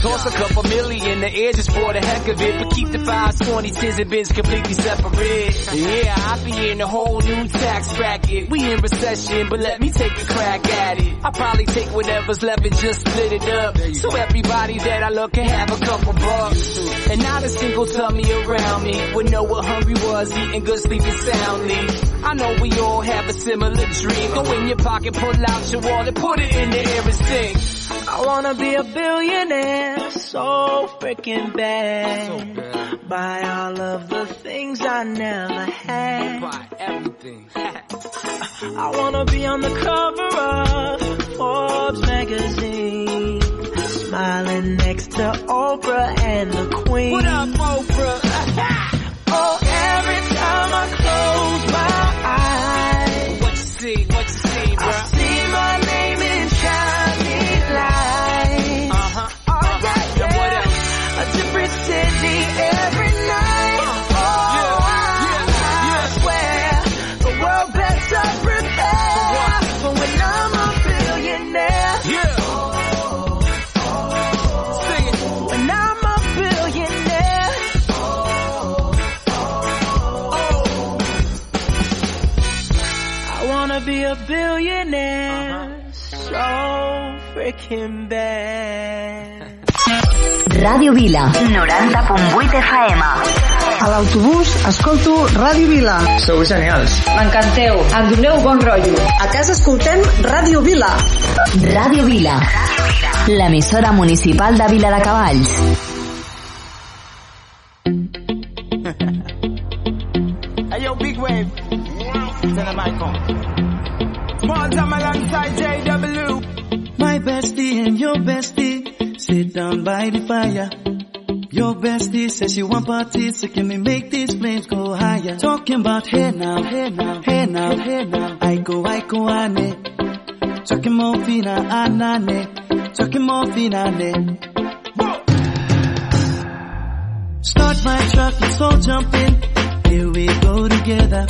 Toss a couple million the air just for the heck of it. But keep the fives, 20s, 10s, and bins completely separate. Yeah, I be in a whole new tax bracket. We in recession, but let me take a crack at it. I probably take whatever's left and just split it up. So everybody that I look can have a couple bucks. And not a single tummy around me would know what hungry was, eating good, sleeping soundly. I know we all have a similar dream. Go in your pocket, pull out your wallet, put it in the air and sing. I wanna be a billionaire, so freaking bad. Buy all of the things I never had. Buy everything. I wanna be on the cover of Forbes magazine. Smiling next to Oprah and the Queen. What up, Oprah? Oh, every time I close my eyes, what you see? What you see, freaking bad. Ràdio Vila, 90.8 FM. A l'autobús escolto Ràdio Vila. Sou genials. M'encanteu. Em doneu bon rotllo. A casa escoltem Ràdio Vila. Ràdio Vila, l'emissora municipal de Vila de Cavalls. Hey, yo, big wave. Tell them I come. Small time alongside JW. Bestie and your bestie sit down by the fire. Your bestie says she want parties, so can we make these flames go higher? Talking about hey now, hey now, hey now, hey now. I go, I go, ane. Talking more fina, anane. Talking more fina, ane. Start my truck, let's all jump in. Here we go together.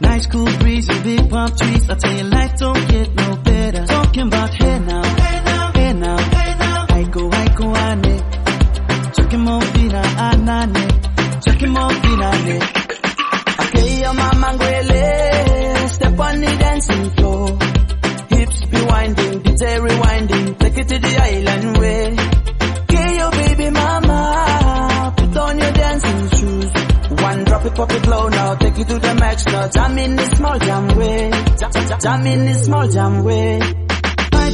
Nice cool breeze and big palm trees. I tell you, life don't get no better. Talking about hey now, hey now, hey now, hey now. I go, ane. Talking more fina, anane. Talking more fina, ane. Okay, your mama ngwele, step on the dancing floor. Hips be winding, DJ rewinding, take it to the island way. Okay, your baby mama, put on your dancing shoes. One drop it, pop it low now, take it to the max now. Jam in the small jam way, jam in the small jam way.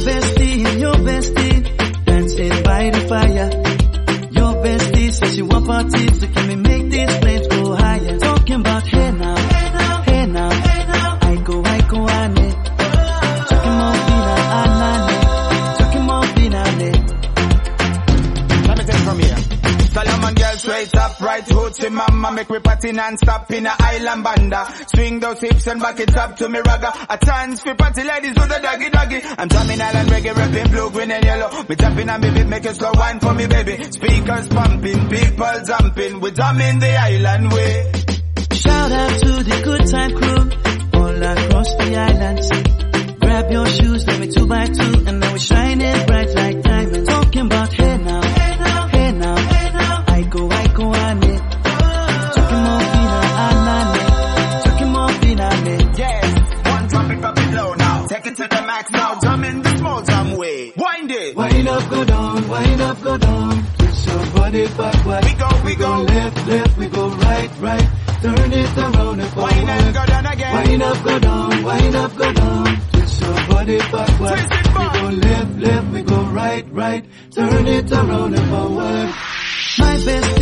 Bestie and your bestie dancing by the fire. Your bestie says she want parties, so can we make this flames right hoochie mama, make me party non-stop in a island banda. Swing those hips and back it up to me ragga. A chance for party ladies with the doggy doggy. I'm drumming island reggae, rapping blue, green and yellow. Me jumping and baby, make it slow wine for me baby. Speakers pumping, people jumping, we drumming the island way. Shout out to the good time crew all across the island. Grab your shoes, let me two by two, and now we're shining bright like diamonds. Talking about hey now, Twist your body backward. It back. We go left, left, we go right, right. Turn it around and forward. My bestie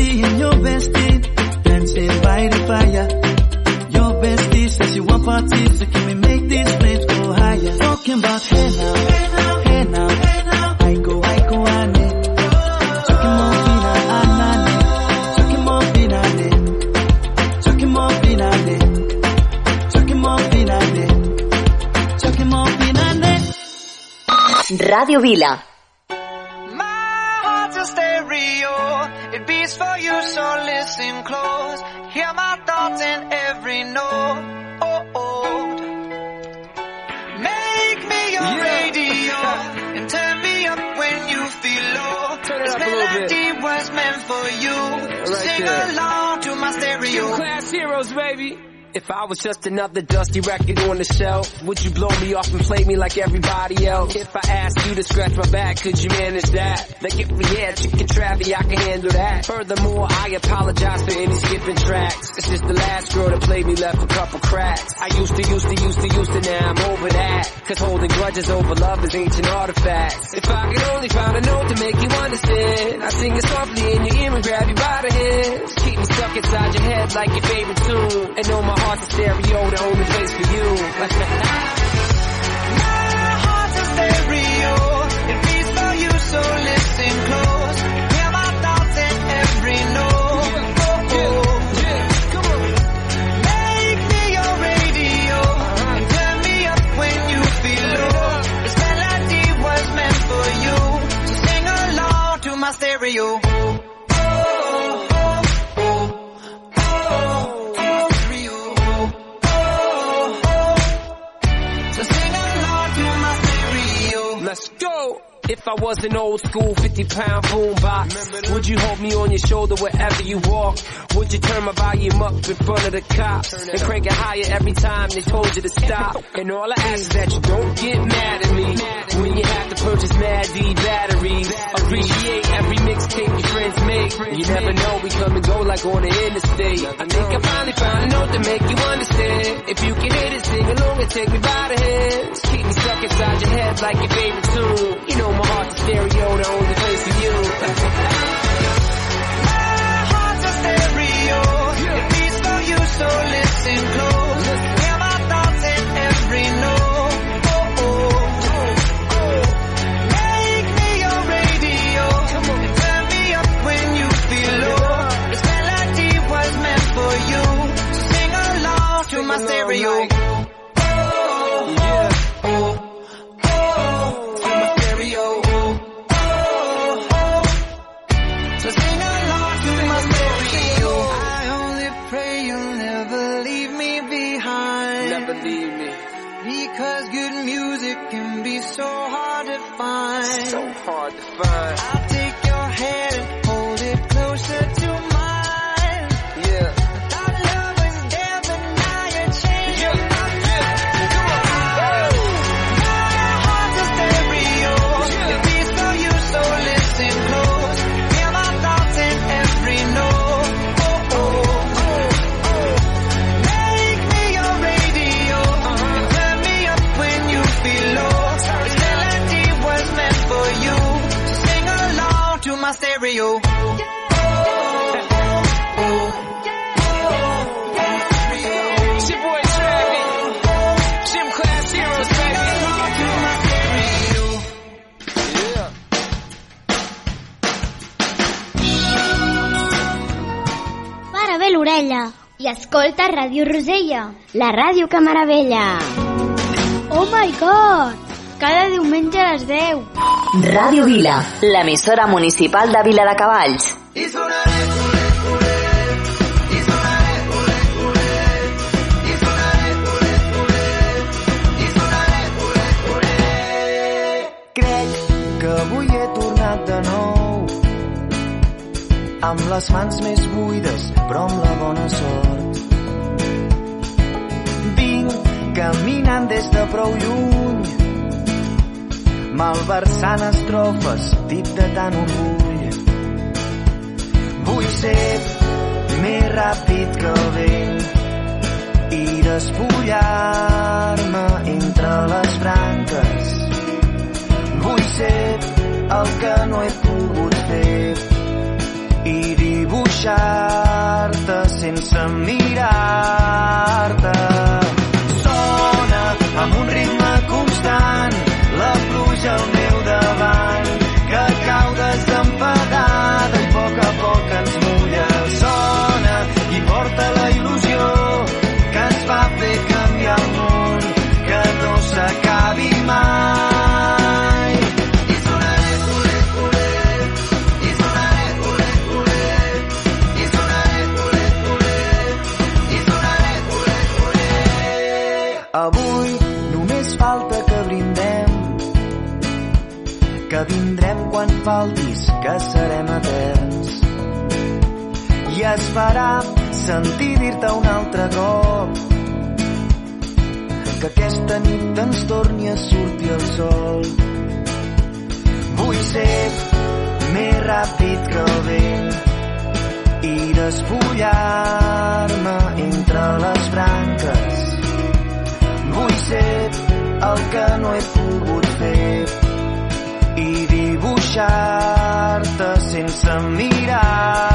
Vila, If I was just another dusty record on the shelf, would you blow me off and play me like everybody else? If I asked you to scratch my back, could you manage that? Like if we had chicken travy, I can handle that. Furthermore, I apologize for any skipping tracks. It's just the last girl that played me left a couple cracks. I used to, used to, used to, used to, now I'm over that. Cause holding grudges over love is ancient artifacts. If I could only find a note to make you understand, I sing it softly in your ear and grab you by the hands. Keep me stuck inside your head like your favorite tune. And know my heart's a stereo, the only place for you. 50 pound shoulder wherever you walk? Would you turn my volume up in front of the cops and crank it higher every time they told you to stop? And all I ask is that you don't get mad at me when you have to purchase Mad D batteries. Appreciate every mixtape your friends make. You never know, we come and go like on the interstate. I think I finally found a note to make you understand. If you can hit it, sing along and take me by the hands. Keep me stuck inside your head like your favorite tune. You know my heart's a stereo, the only place for you. so listen close. So hard to find. Rosella, la ràdio que meravella. Oh my god! Cada diumenge a les 10. Ràdio Vila, l'emissora municipal de Vila de Cavalls. Avui he tornat de nou amb les mans més buides però amb la bona sort caminant des de prou lluny malversant estrofes dit de tant orgull vull ser més ràpid que el vent i despullar-me entre les branques Vull ser el que no he pogut fer i dibuixar-te sense mirar-te. Amb un ritme constant farà sentir dir-te un altre cop que aquesta nit ens torni a sortir el sol. Vull ser més ràpid que el vent i despullar-me entre les branques. Vull ser el que no he pogut fer i dibuixar-te sense mirar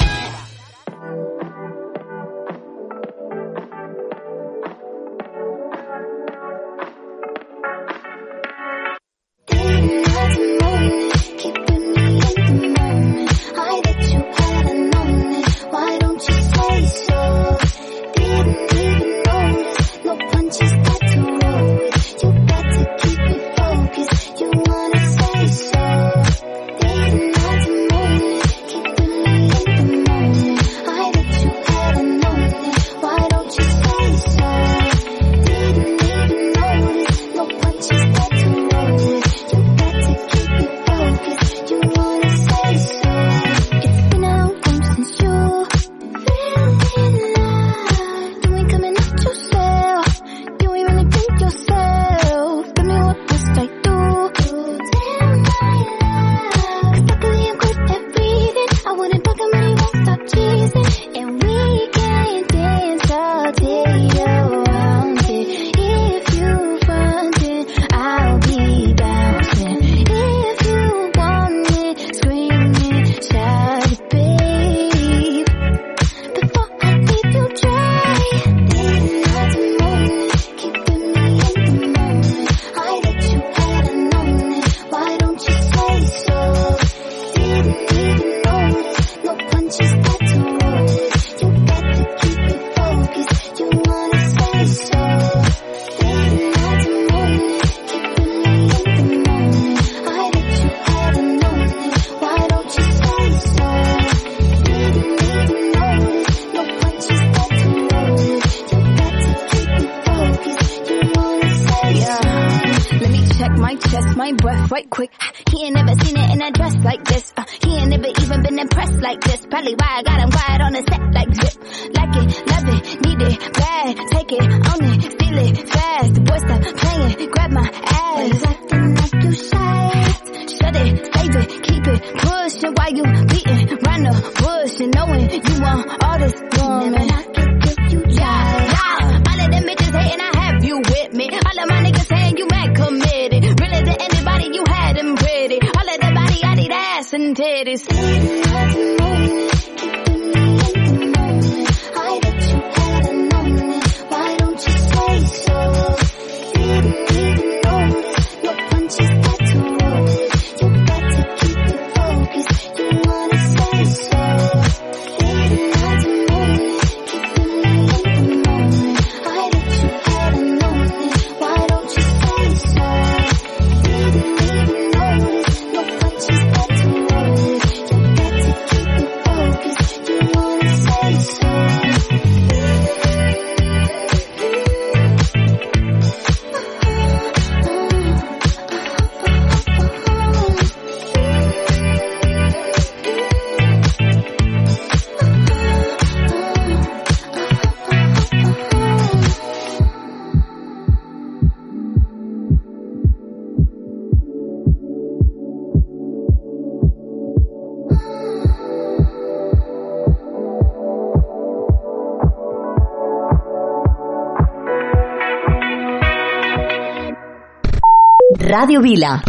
Ràdio Vila.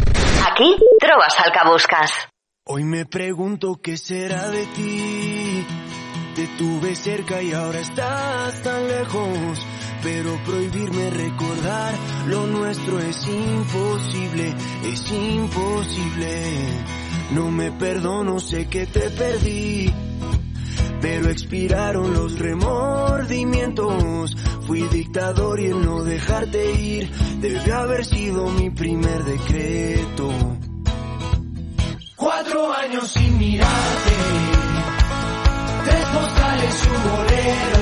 Aquí que busques. Hoy me pregunto qué será de ti. Te tuve cerca y ahora estás tan lejos. Pero prohibirme recordar lo nuestro es imposible, es imposible. No me perdono, sé que te perdí. Pero expiraron los remordimientos. Fui dictador y el no dejarte ir debe haber sido mi primer decreto. Cuatro años sin mirarte, tres postales y un bolero.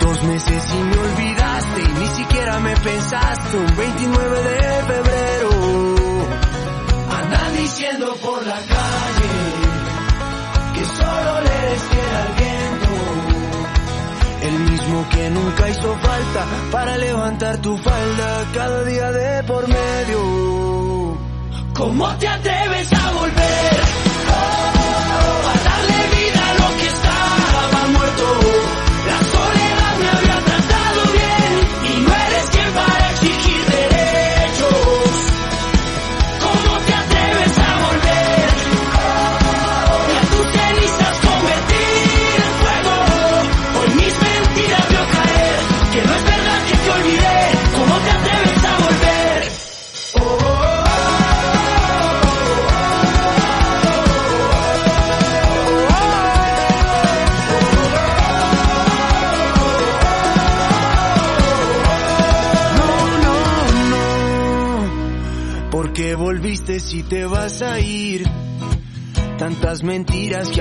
Dos meses y me olvidaste y ni siquiera me pensaste un 29 de febrero. Andan diciendo por la calle Que nunca hizo falta para levantar tu falda cada día de por medio. ¿Cómo te atreves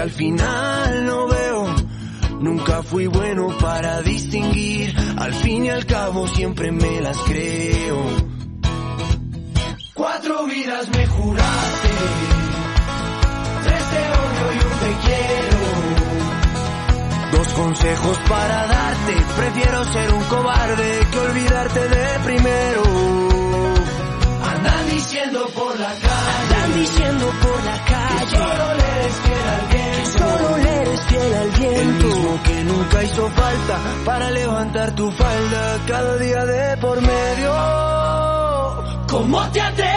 al final no veo. Nunca fui bueno para distinguir. Al fin y al cabo siempre me las creo. Cuatro vidas me juraste. Tres te odio y un te quiero. Dos consejos para darte. Prefiero ser un cobarde que olvidarte de primero. Andan diciendo por la calle. Andan diciendo por la calle. Que nunca hizo falta para levantar tu falda cada día de por medio. ¿Cómo te atreves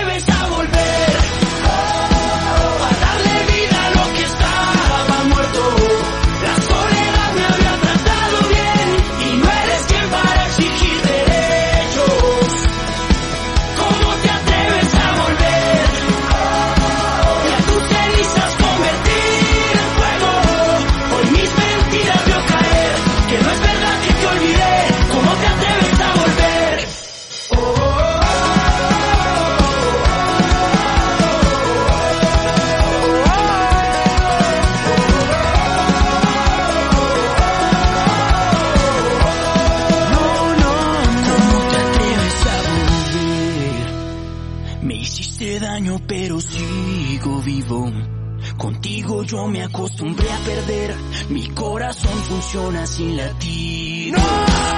funciona sin latir. ¡No!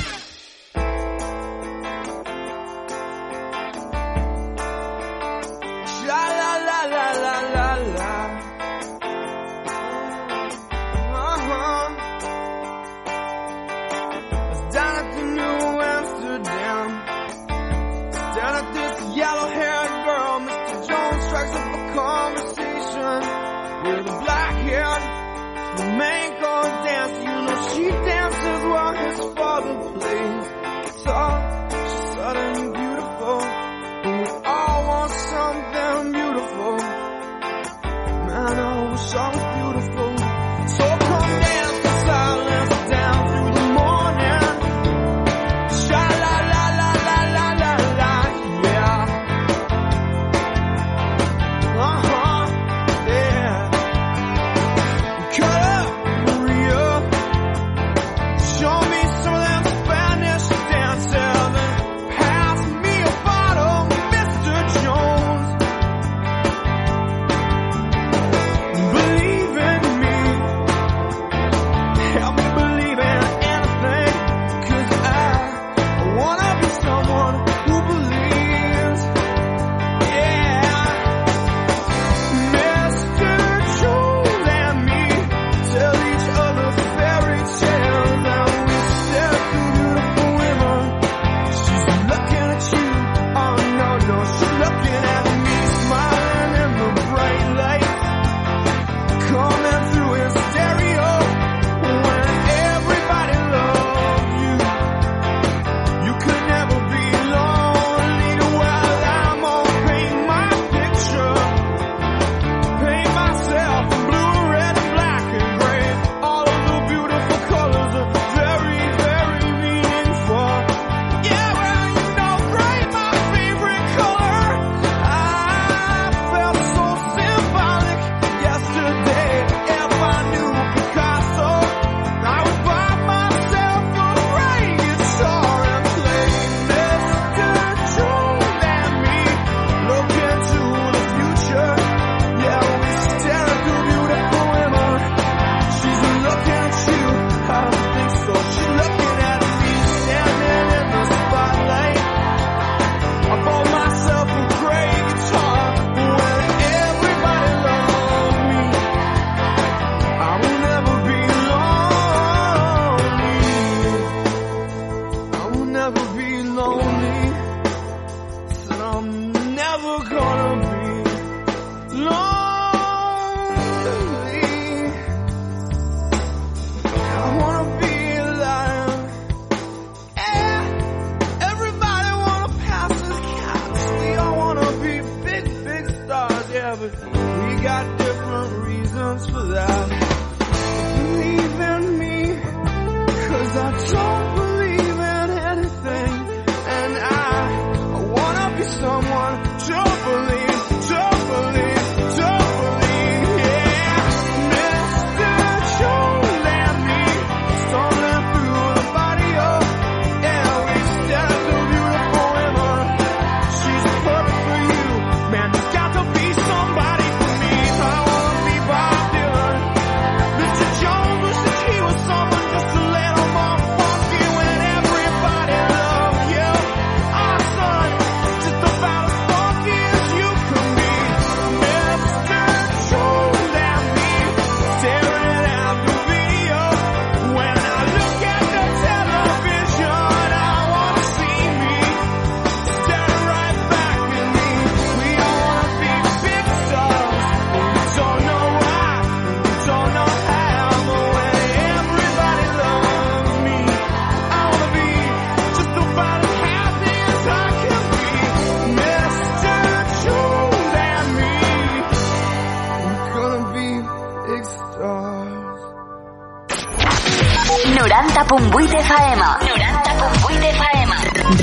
90.8 FM. 90.8 FM.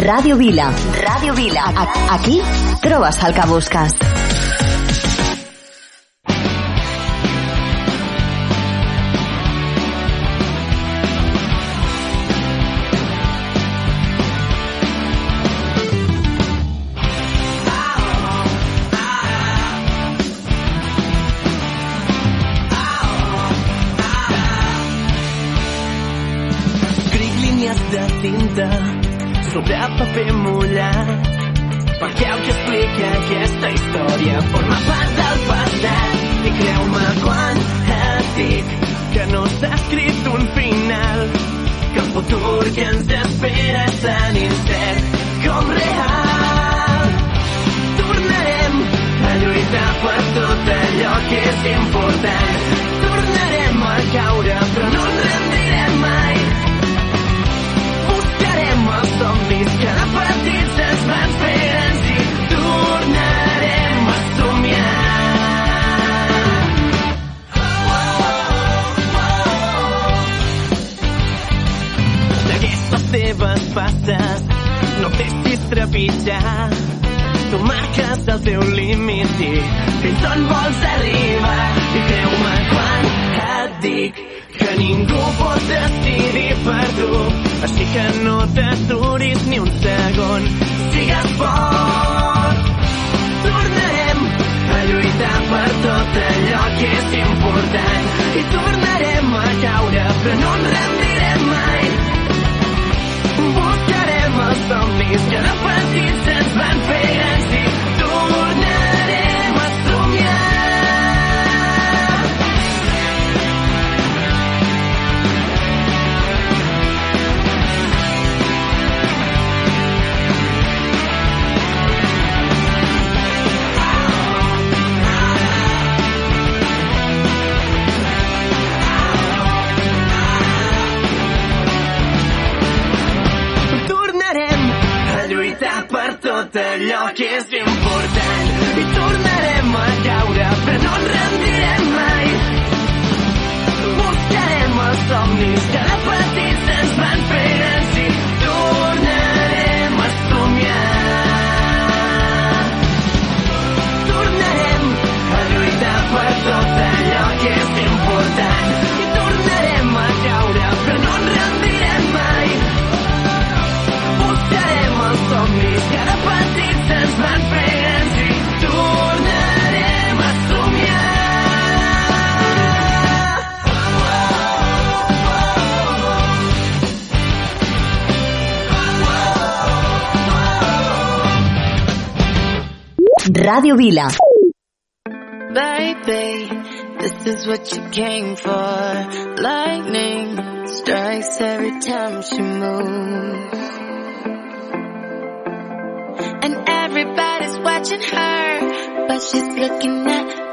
Ràdio Vila. Ràdio Vila. A aquí trobes el que busques. però no ens rendirem mai. Buscarem els somnis que de petits ens van fer que és important. I tornarem a caure però no ens rendirem mai. Buscarem els somnis que de petits ens van fer i tornarem a somiar. Tornarem a lluitar per tot allò que és Radio Vila. Baby, this is what you came for. Lightning strikes every time she moves. And everybody's watching her, but she's looking at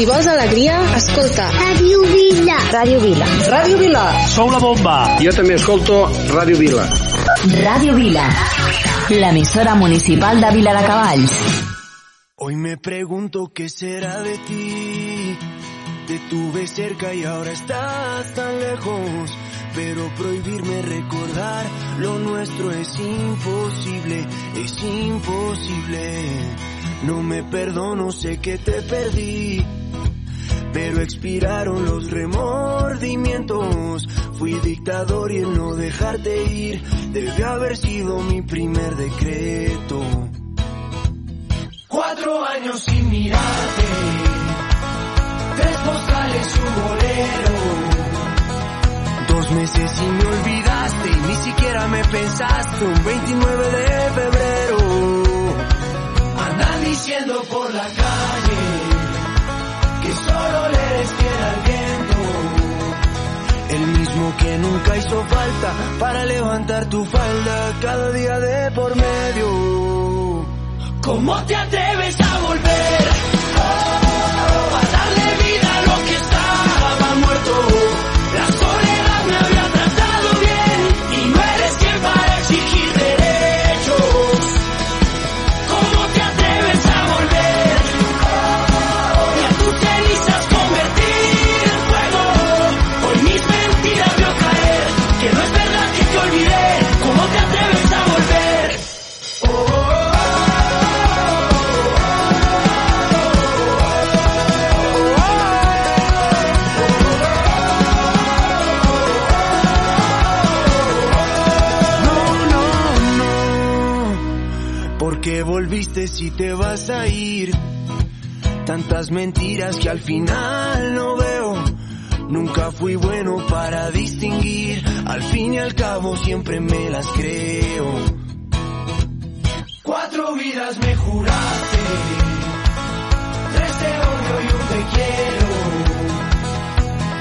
Si vols alegria, escolta. Ràdio Vila. Ràdio Vila. Ràdio Vila. Sou la bomba. Jo també escolto Ràdio Vila. Ràdio Vila. L'emissora municipal de Vila de Cavalls. Hoy me pregunto qué será de ti. Te tuve cerca y ahora estás tan lejos. Pero prohibirme recordar lo nuestro es imposible, es imposible. No me perdono, sé que te perdí. Pero expiraron los remordimientos. Fui dictador y el no dejarte ir debe haber sido mi primer decreto. Cuatro años sin mirarte, tres postales, un bolero. Dos meses y me olvidaste y ni siquiera me pensaste un 29 de febrero. Andan diciendo por la calle solo le fiel al viento. El mismo que nunca hizo falta para levantar tu falda cada día de por medio. ¿Cómo te atreves a volver? Oh, a darle vida a lo que estaba muerto. Te vas a ir. Tantas mentiras que al final no veo. Nunca fui bueno para distinguir. Al fin y al cabo siempre me las creo. Cuatro vidas me juraste. Tres de odio y un te quiero.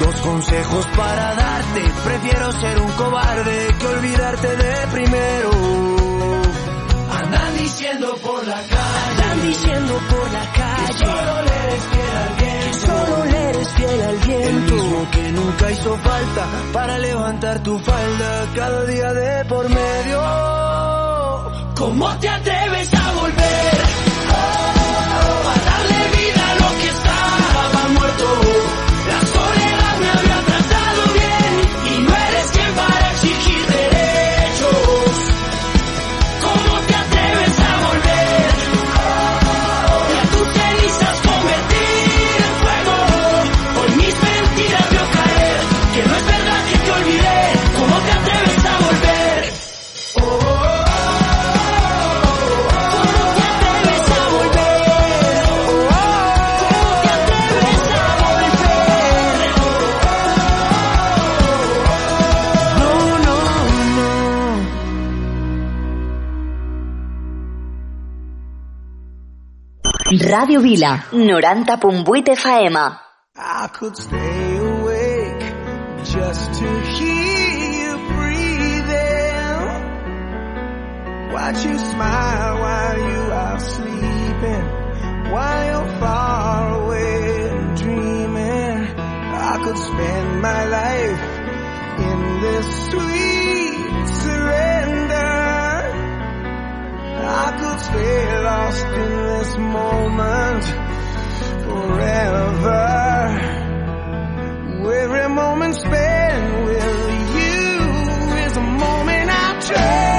Dos consejos para darte. Prefiero ser un cobarde que olvidarte de primero. Andan diciendo por la calle. Andan diciendo por la calle. Que solo le eres fiel al viento. Que solo le eres fiel al viento. El mismo que nunca hizo falta para levantar tu falda cada día de por medio. ¿Cómo te atreves a Ràdio Vila, 90.8 FM. I could stay awake just to hear you breathing. Watch you smile while you are sleeping, while you're far away and dreaming. I could spend my life in this sweet I could stay lost in this moment forever. Every moment spent with you is a moment I treasure.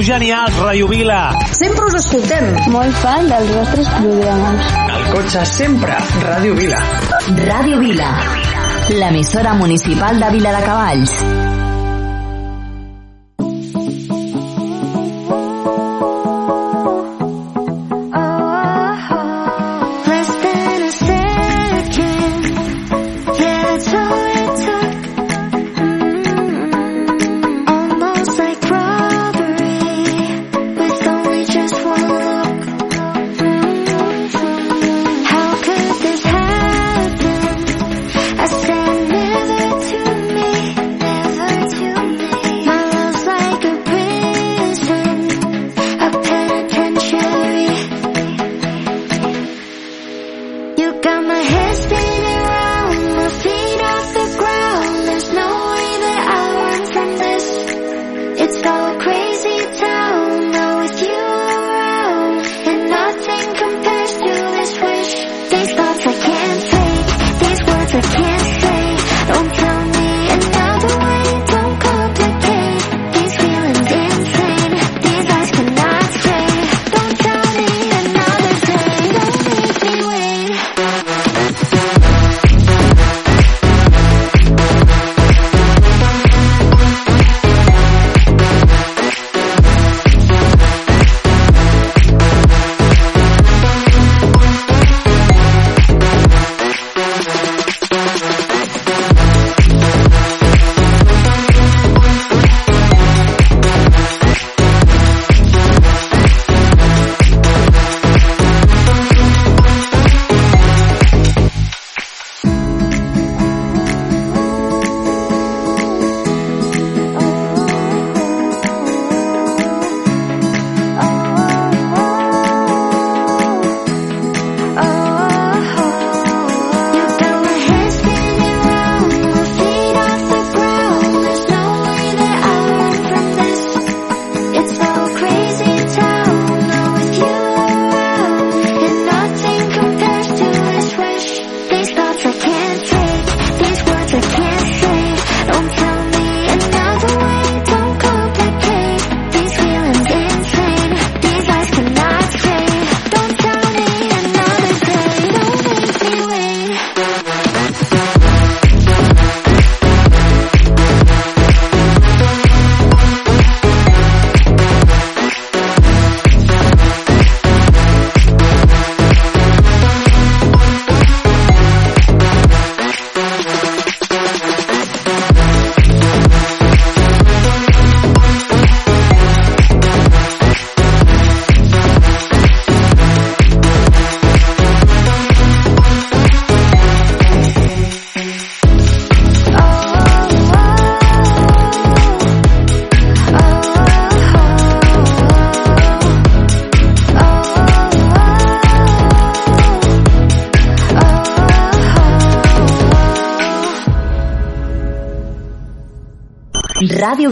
tipus genials, Rayo Vila. Sempre us escoltem. Molt fan dels vostres programes. El cotxe sempre, Ràdio Vila. Ràdio Vila, l'emissora municipal de Vila de Cavalls.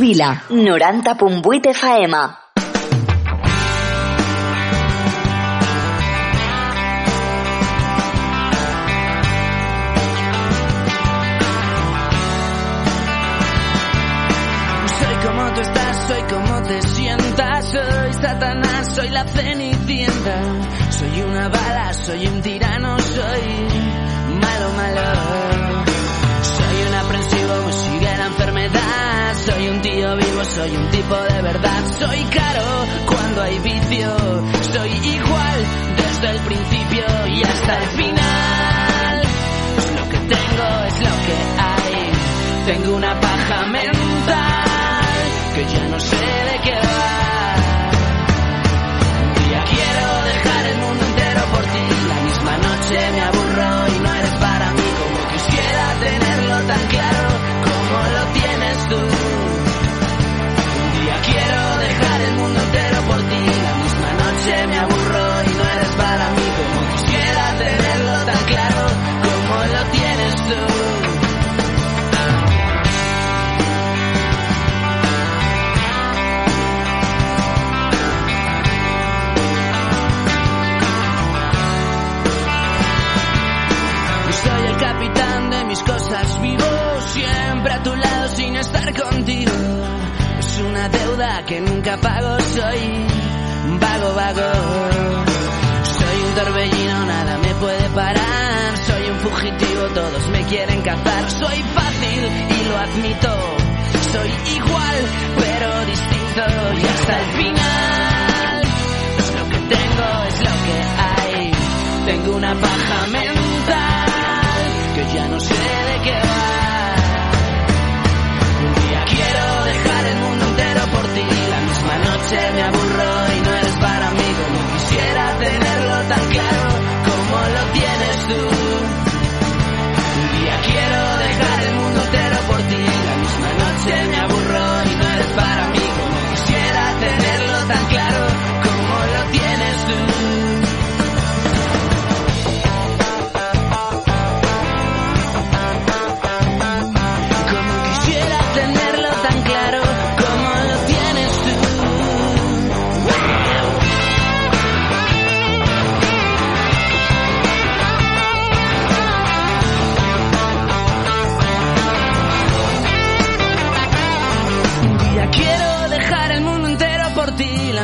Vila, 90.8 FM. Soy como tú estás, soy como te sientas, soy Satanás, soy la cenicienta, soy una bala, soy un tirano, soy un tipo de verdad, soy caro cuando hay vicio, soy igual desde el principio y hasta el final. Lo que tengo, es lo que hay, tengo una paja mental que ya no sé de qué va. Un día quiero dejar el mundo entero por ti. La misma noche me que nunca pago, soy vago, vago. Soy un torbellino, nada me puede parar. Soy un fugitivo, todos me quieren cazar. Soy fácil y lo admito. Soy igual, pero distinto y hasta el final. Es lo que tengo, es lo que hay. Tengo una paja mental que ya no sé de qué va. Noche me aburro y no eres para mí como quisiera tenerlo tan claro como lo tienes tú. Un día quiero dejar el mundo entero por ti. La misma noche me aburro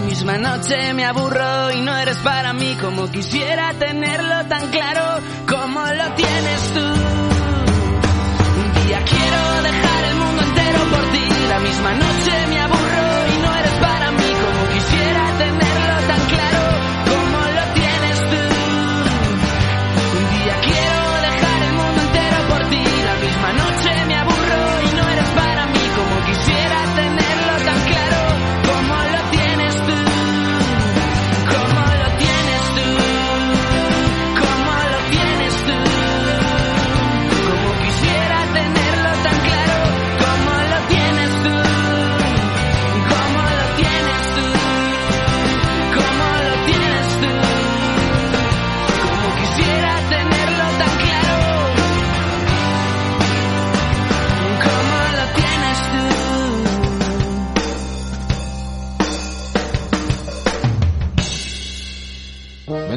misma noche me aburro y no eres para mí como quisiera tenerlo tan claro como lo tienes tú. Un día quiero dejar el mundo entero por ti. La misma noche me aburro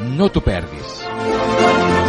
No t'ho perdis.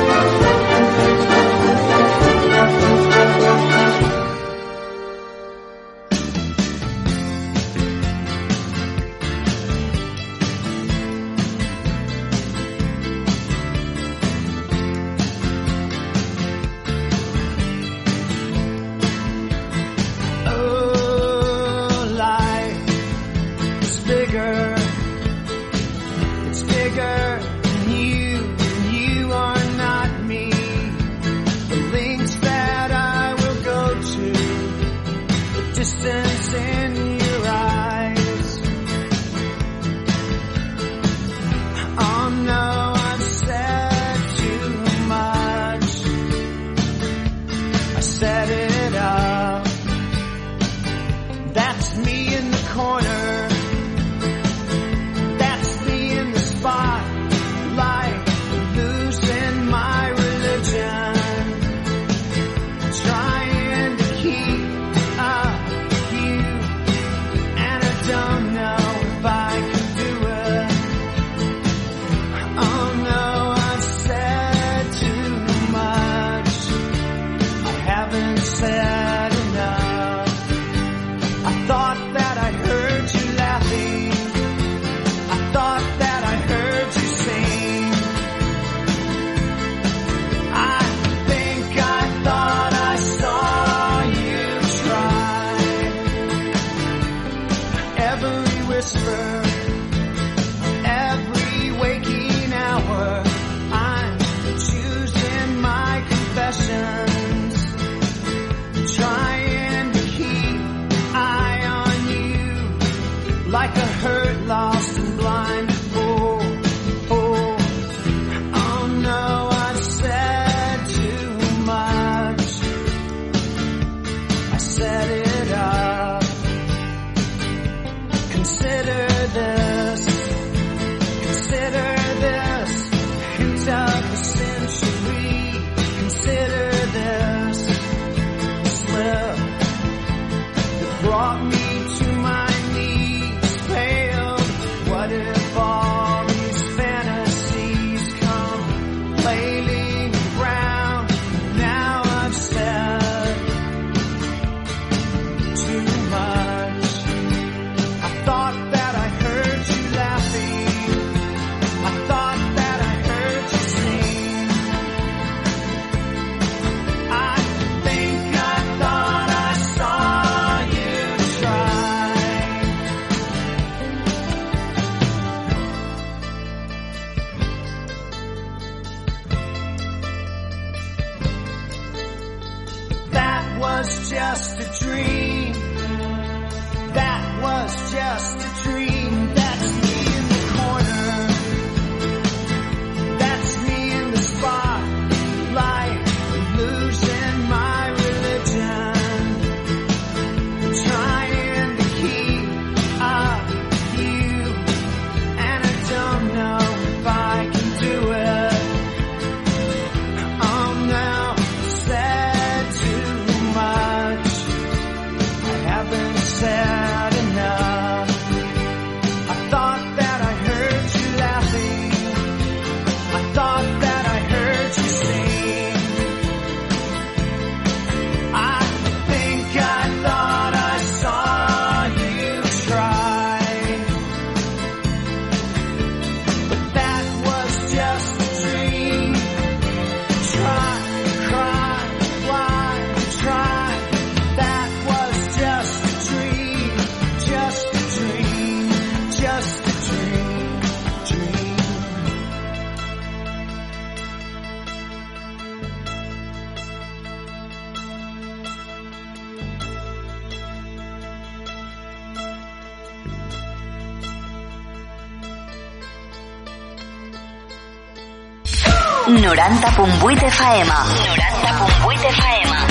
Pumbuit Faema. 90.8 Faema.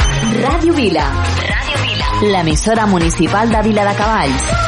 Radio Vila. Radio Vila. la emisora municipal de Vila de Cavalls.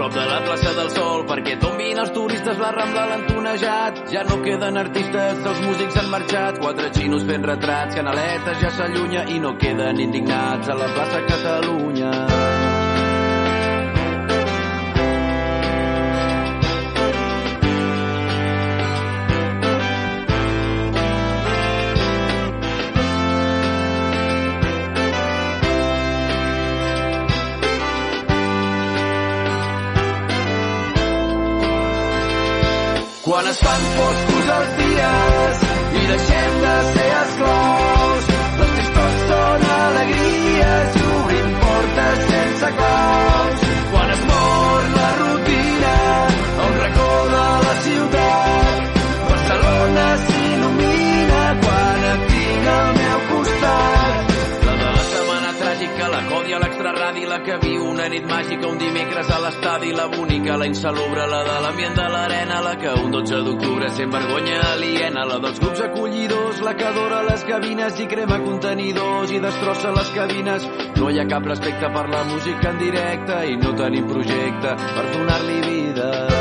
prop de la plaça del Sol perquè tombin els turistes la Rambla l'han tonejat ja no queden artistes, els músics han marxat. Quatre xinos fent retrats, canaletes ja s'allunya i no queden indignats a la plaça Catalunya es fan foscos els dies i deixem de ser còdia, l'extraradi, la que viu una nit màgica, un dimecres a l'estadi, la bonica, la insalubre, la de l'ambient de l'arena, la que un 12 d'octubre sent vergonya aliena, la dels grups acollidors, la que adora les cabines i crema contenidors i destrossa les cabines. No hi ha cap respecte per la música en directe i no tenim projecte per donar-li vida.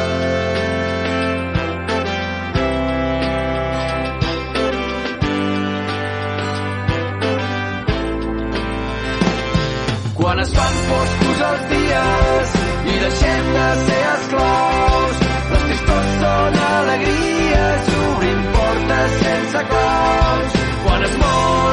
Quan es fan foscos els dies i deixem de ser esclaus. Les tristors són alegries, obrim portes sense claus. Quan es mor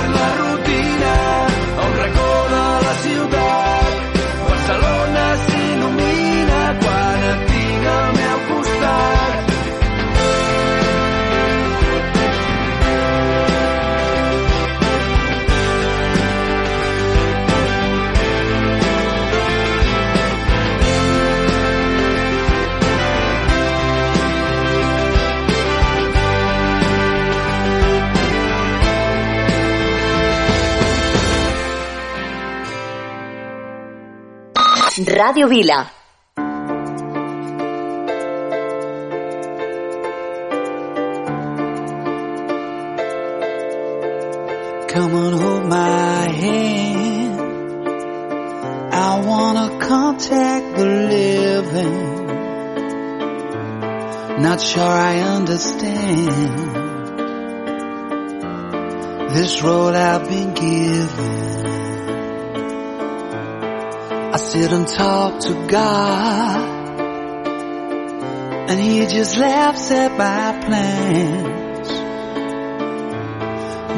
Radio Vila. Come on, hold my hand. I wanna contact the living. Not sure I understand this role I've been given. I sit and talk to God, and He just laughs at my plans.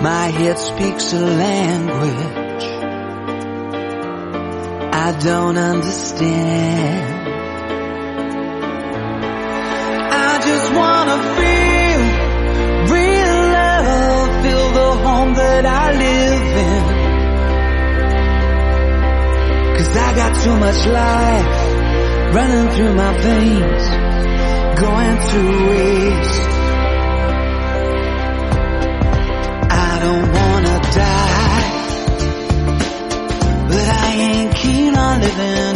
My head speaks a language I don't understand. I just wanna feel real love, feel the home that I live Cause I got too much life running through my veins, going to waste. I don't wanna die, but I ain't keen on living